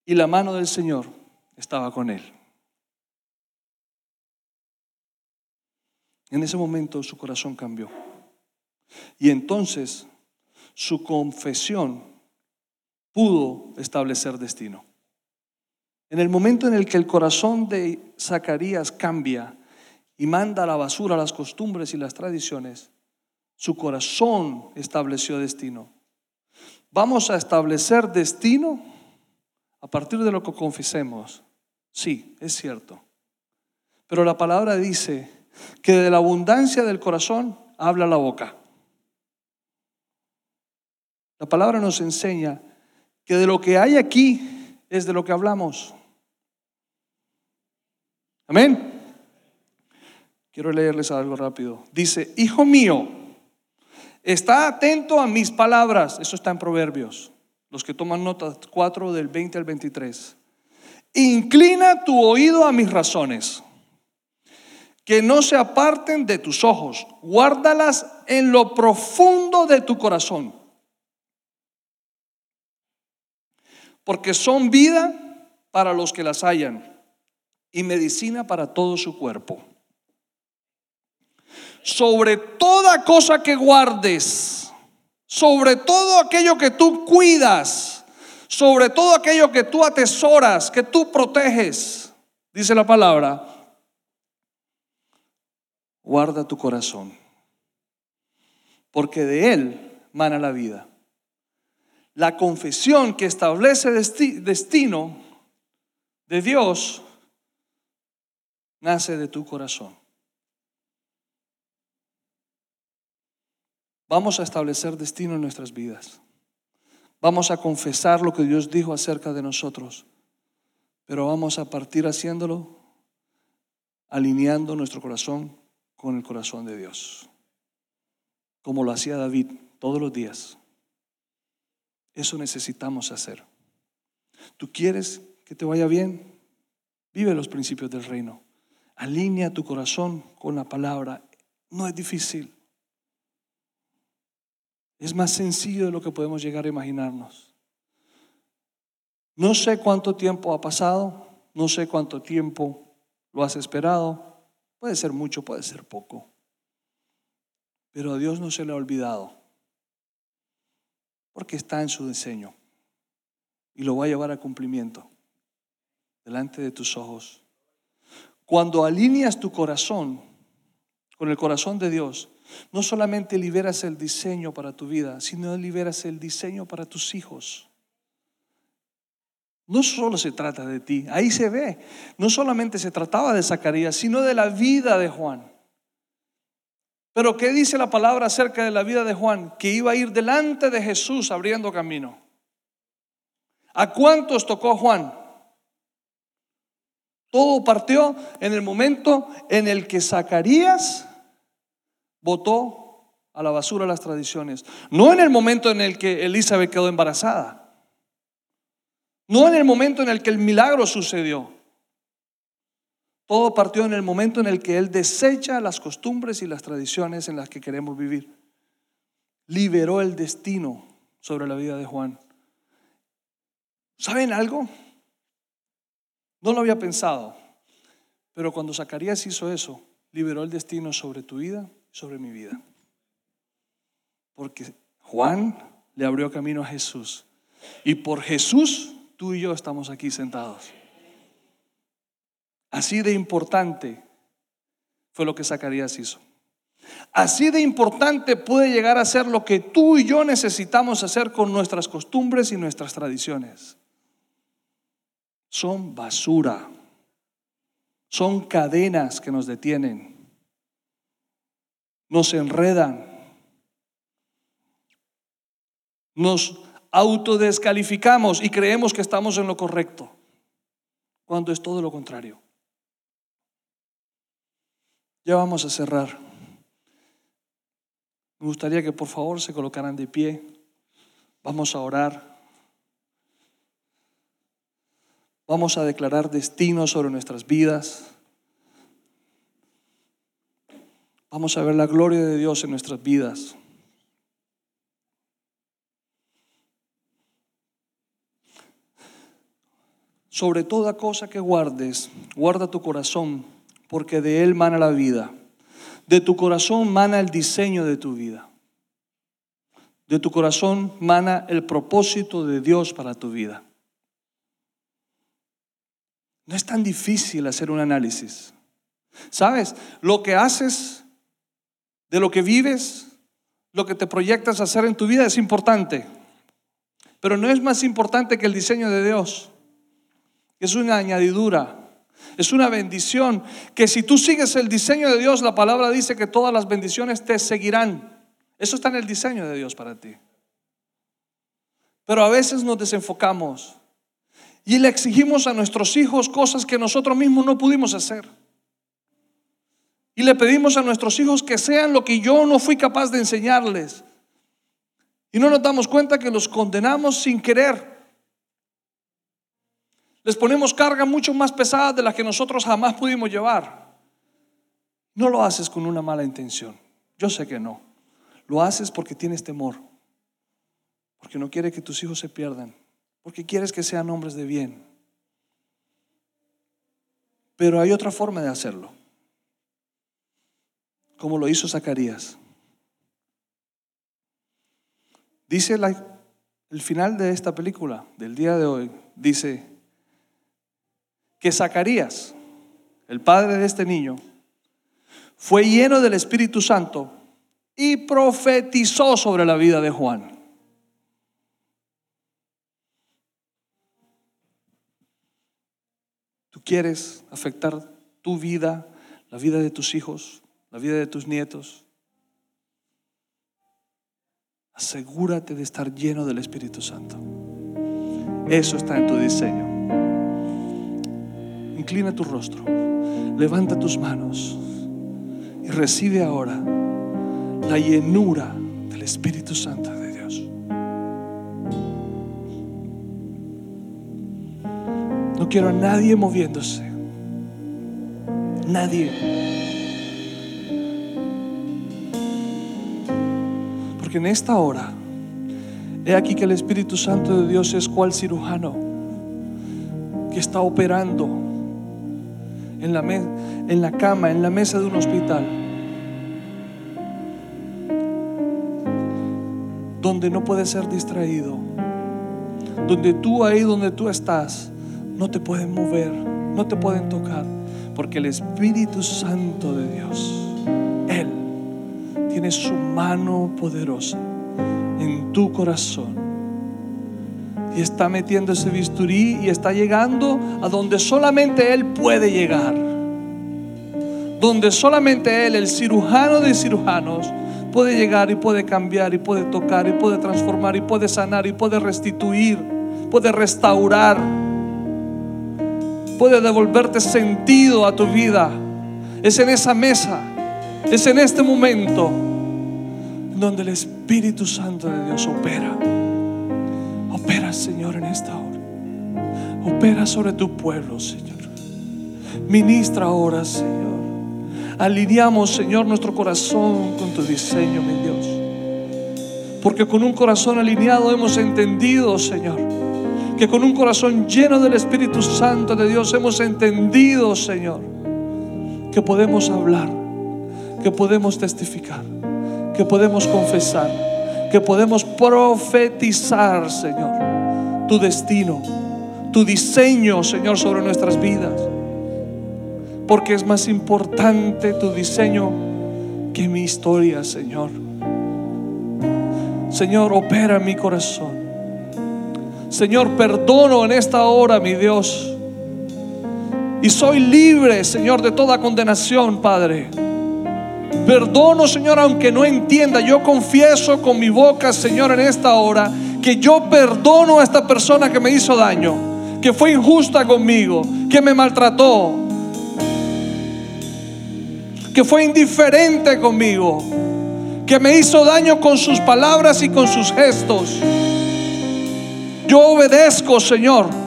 Y la mano del Señor estaba con él. En ese momento su corazón cambió. Y entonces su confesión pudo establecer destino. En el momento en el que el corazón de Zacarías cambia y manda a la basura las costumbres y las tradiciones, su corazón estableció destino. Vamos a establecer destino a partir de lo que confesemos. Sí, es cierto. Pero la palabra dice que de la abundancia del corazón habla la boca. La palabra nos enseña que de lo que hay aquí es de lo que hablamos. Amén. Quiero leerles algo rápido. Dice, hijo mío, está atento a mis palabras. Eso está en Proverbios. Los que toman notas 4 del 20 al 23. Inclina tu oído a mis razones. Que no se aparten de tus ojos. Guárdalas en lo profundo de tu corazón. Porque son vida para los que las hallan y medicina para todo su cuerpo. Sobre toda cosa que guardes, sobre todo aquello que tú cuidas, sobre todo aquello que tú atesoras, que tú proteges, dice la palabra, guarda tu corazón, porque de él mana la vida. La confesión que establece destino de Dios nace de tu corazón. Vamos a establecer destino en nuestras vidas. Vamos a confesar lo que Dios dijo acerca de nosotros. Pero vamos a partir haciéndolo alineando nuestro corazón con el corazón de Dios. Como lo hacía David todos los días. Eso necesitamos hacer. ¿Tú quieres que te vaya bien? Vive los principios del reino. Alinea tu corazón con la palabra. No es difícil. Es más sencillo de lo que podemos llegar a imaginarnos. No sé cuánto tiempo ha pasado, no sé cuánto tiempo lo has esperado. Puede ser mucho, puede ser poco. Pero a Dios no se le ha olvidado, porque está en su diseño y lo va a llevar a cumplimiento delante de tus ojos. Cuando alineas tu corazón con el corazón de Dios, no solamente liberas el diseño para tu vida, sino liberas el diseño para tus hijos. No solo se trata de ti, ahí se ve. No solamente se trataba de Zacarías, sino de la vida de Juan. Pero ¿qué dice la palabra acerca de la vida de Juan? Que iba a ir delante de Jesús abriendo camino. ¿A cuántos tocó Juan? Todo partió en el momento en el que Zacarías votó a la basura las tradiciones. No en el momento en el que Elizabeth quedó embarazada. No en el momento en el que el milagro sucedió. Todo partió en el momento en el que Él desecha las costumbres y las tradiciones en las que queremos vivir. Liberó el destino sobre la vida de Juan. ¿Saben algo? No lo había pensado, pero cuando Zacarías hizo eso, liberó el destino sobre tu vida, sobre mi vida. Porque Juan le abrió camino a Jesús. Y por Jesús, tú y yo estamos aquí sentados. Así de importante fue lo que Zacarías hizo. Así de importante puede llegar a ser lo que tú y yo necesitamos hacer con nuestras costumbres y nuestras tradiciones. Son basura. Son cadenas que nos detienen. Nos enredan. Nos autodescalificamos y creemos que estamos en lo correcto, cuando es todo lo contrario. Ya vamos a cerrar. Me gustaría que por favor se colocaran de pie. Vamos a orar. Vamos a declarar destino sobre nuestras vidas. Vamos a ver la gloria de Dios en nuestras vidas. Sobre toda cosa que guardes, guarda tu corazón, porque de él mana la vida. De tu corazón mana el diseño de tu vida. De tu corazón mana el propósito de Dios para tu vida. No es tan difícil hacer un análisis. ¿Sabes? Lo que haces, de lo que vives, lo que te proyectas hacer en tu vida es importante. Pero no es más importante que el diseño de Dios. Es una añadidura. Es una bendición que si tú sigues el diseño de Dios, la palabra dice que todas las bendiciones te seguirán. Eso está en el diseño de Dios para ti. Pero a veces nos desenfocamos y le exigimos a nuestros hijos cosas que nosotros mismos no pudimos hacer. Y le pedimos a nuestros hijos que sean lo que yo no fui capaz de enseñarles. Y no nos damos cuenta que los condenamos sin querer. Les ponemos carga mucho más pesada de la que nosotros jamás pudimos llevar. No lo haces con una mala intención. Yo sé que no. Lo haces porque tienes temor. Porque no quieres que tus hijos se pierdan. Porque quieres que sean hombres de bien. Pero hay otra forma de hacerlo. Como lo hizo Zacarías. Dice el final de esta película, del día de hoy, dice, que Zacarías, el padre de este niño, fue lleno del Espíritu Santo y profetizó sobre la vida de Juan. ¿Tú quieres afectar tu vida, la vida de tus hijos, la vida de tus nietos? Asegúrate de estar lleno del Espíritu Santo. Eso está en tu diseño. Inclina tu rostro, levanta tus manos y recibe ahora la llenura del Espíritu Santo de Dios. No quiero a nadie moviéndose. Nadie. Porque en esta hora, he aquí que el Espíritu Santo de Dios es cual cirujano que está operando en la, en la cama, en la mesa de un hospital, donde no puedes ser distraído, donde tú ahí donde tú estás, no te pueden mover, no te pueden tocar, porque el Espíritu Santo de Dios, Él, tiene su mano poderosa en tu corazón y está metiendo ese bisturí y está llegando a donde solamente Él puede llegar. Donde solamente Él, el cirujano de cirujanos, puede llegar y puede cambiar y puede tocar y puede transformar y puede sanar y puede restituir, puede restaurar, puede devolverte sentido a tu vida. Es en esa mesa, es en este momento donde el Espíritu Santo de Dios opera. Opera, Señor, en esta hora. Opera sobre tu pueblo, Señor. Ministra ahora, Señor. Alineamos, Señor, nuestro corazón con tu diseño, mi Dios. Porque con un corazón alineado hemos entendido, Señor, que con un corazón lleno del Espíritu Santo de Dios hemos entendido, Señor, que podemos hablar, que podemos testificar, que podemos confesar, que podemos profetizar, Señor, tu destino, tu diseño, Señor, sobre nuestras vidas. Porque es más importante tu diseño que mi historia, Señor. Señor, opera mi corazón. Señor, perdono en esta hora, mi Dios. Y soy libre, Señor, de toda condenación, Padre. Perdono, Señor, aunque no entienda. Yo confieso con mi boca, Señor, en esta hora, que yo perdono a esta persona que me hizo daño, que fue injusta conmigo, que me maltrató, que fue indiferente conmigo que me hizo daño con sus palabras y con sus gestos. Yo obedezco, Señor.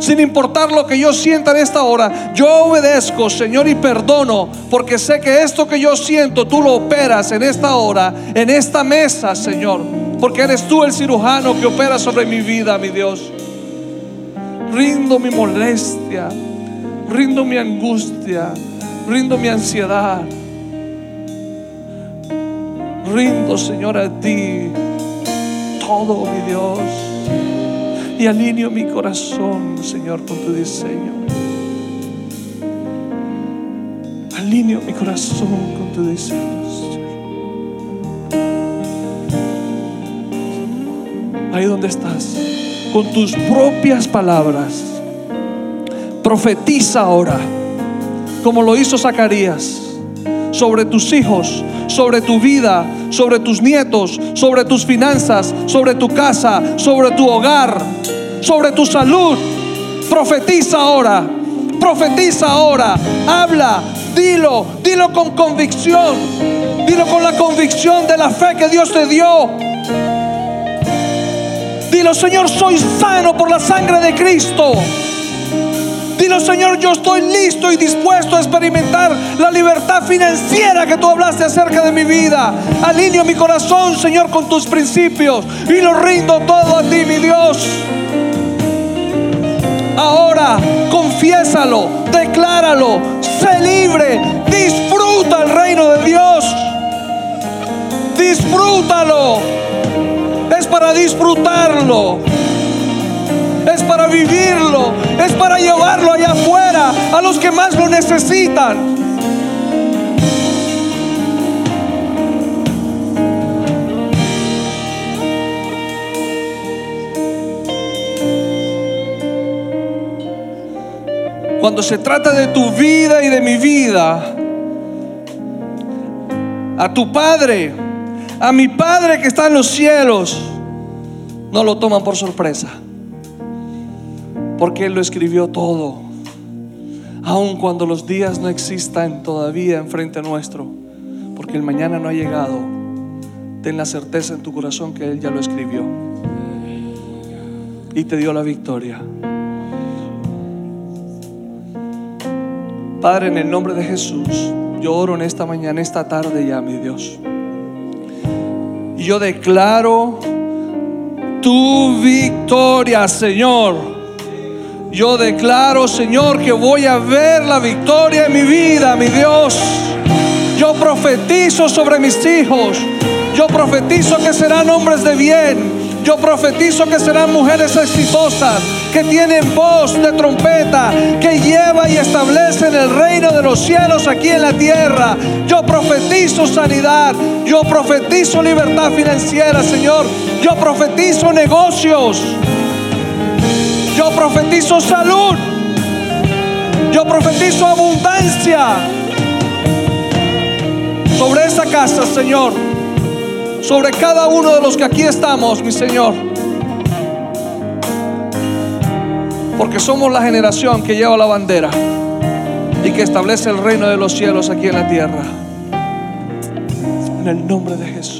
Sin importar lo que yo sienta en esta hora, yo obedezco, Señor, y perdono, porque sé que esto que yo siento, tú lo operas en esta hora, en esta mesa, Señor, porque eres tú el cirujano que opera sobre mi vida, mi Dios. Rindo mi molestia, rindo mi angustia, rindo mi ansiedad rindo, Señor, a ti todo, mi Dios. Y alineo mi corazón, Señor, con tu diseño. Alineo mi corazón con tu diseño, Ahí donde estás, con tus propias palabras, profetiza ahora, como lo hizo Zacarías, sobre tus hijos, sobre tu vida, sobre tus nietos, sobre tus finanzas, sobre tu casa, sobre tu hogar, sobre tu salud. Profetiza ahora, profetiza ahora, habla, dilo, dilo con convicción, dilo con la convicción de la fe que Dios te dio. Dilo, Señor, soy sano por la sangre de Cristo. Dilo, Señor, yo estoy listo y dispuesto a experimentar la libertad financiera que tú hablaste acerca de mi vida. Alineo mi corazón, Señor, con tus principios y lo rindo todo a ti, mi Dios. Ahora, confiésalo, decláralo, sé libre, disfruta el reino de Dios. Disfrútalo. Es para disfrutarlo para vivirlo, es para llevarlo allá afuera a los que más lo necesitan. Cuando se trata de tu vida y de mi vida, a tu Padre, a mi Padre que está en los cielos, no lo toman por sorpresa porque Él lo escribió todo. Aun cuando los días no existan todavía enfrente nuestro, porque el mañana no ha llegado, ten la certeza en tu corazón que Él ya lo escribió y te dio la victoria. Padre, en el nombre de Jesús, yo oro en esta mañana, esta tarde ya, mi Dios. Y yo declaro tu victoria, Señor. Yo declaro, Señor, que voy a ver la victoria en mi vida, mi Dios. Yo profetizo sobre mis hijos. Yo profetizo que serán hombres de bien. Yo profetizo que serán mujeres exitosas, que tienen voz de trompeta, que lleva y establecen el reino de los cielos aquí en la tierra. Yo profetizo sanidad, yo profetizo libertad financiera, Señor. Yo profetizo negocios. Yo profetizo salud. Yo profetizo abundancia sobre esa casa, Señor. Sobre cada uno de los que aquí estamos, mi Señor. Porque somos la generación que lleva la bandera y que establece el reino de los cielos aquí en la tierra. En el nombre de Jesús.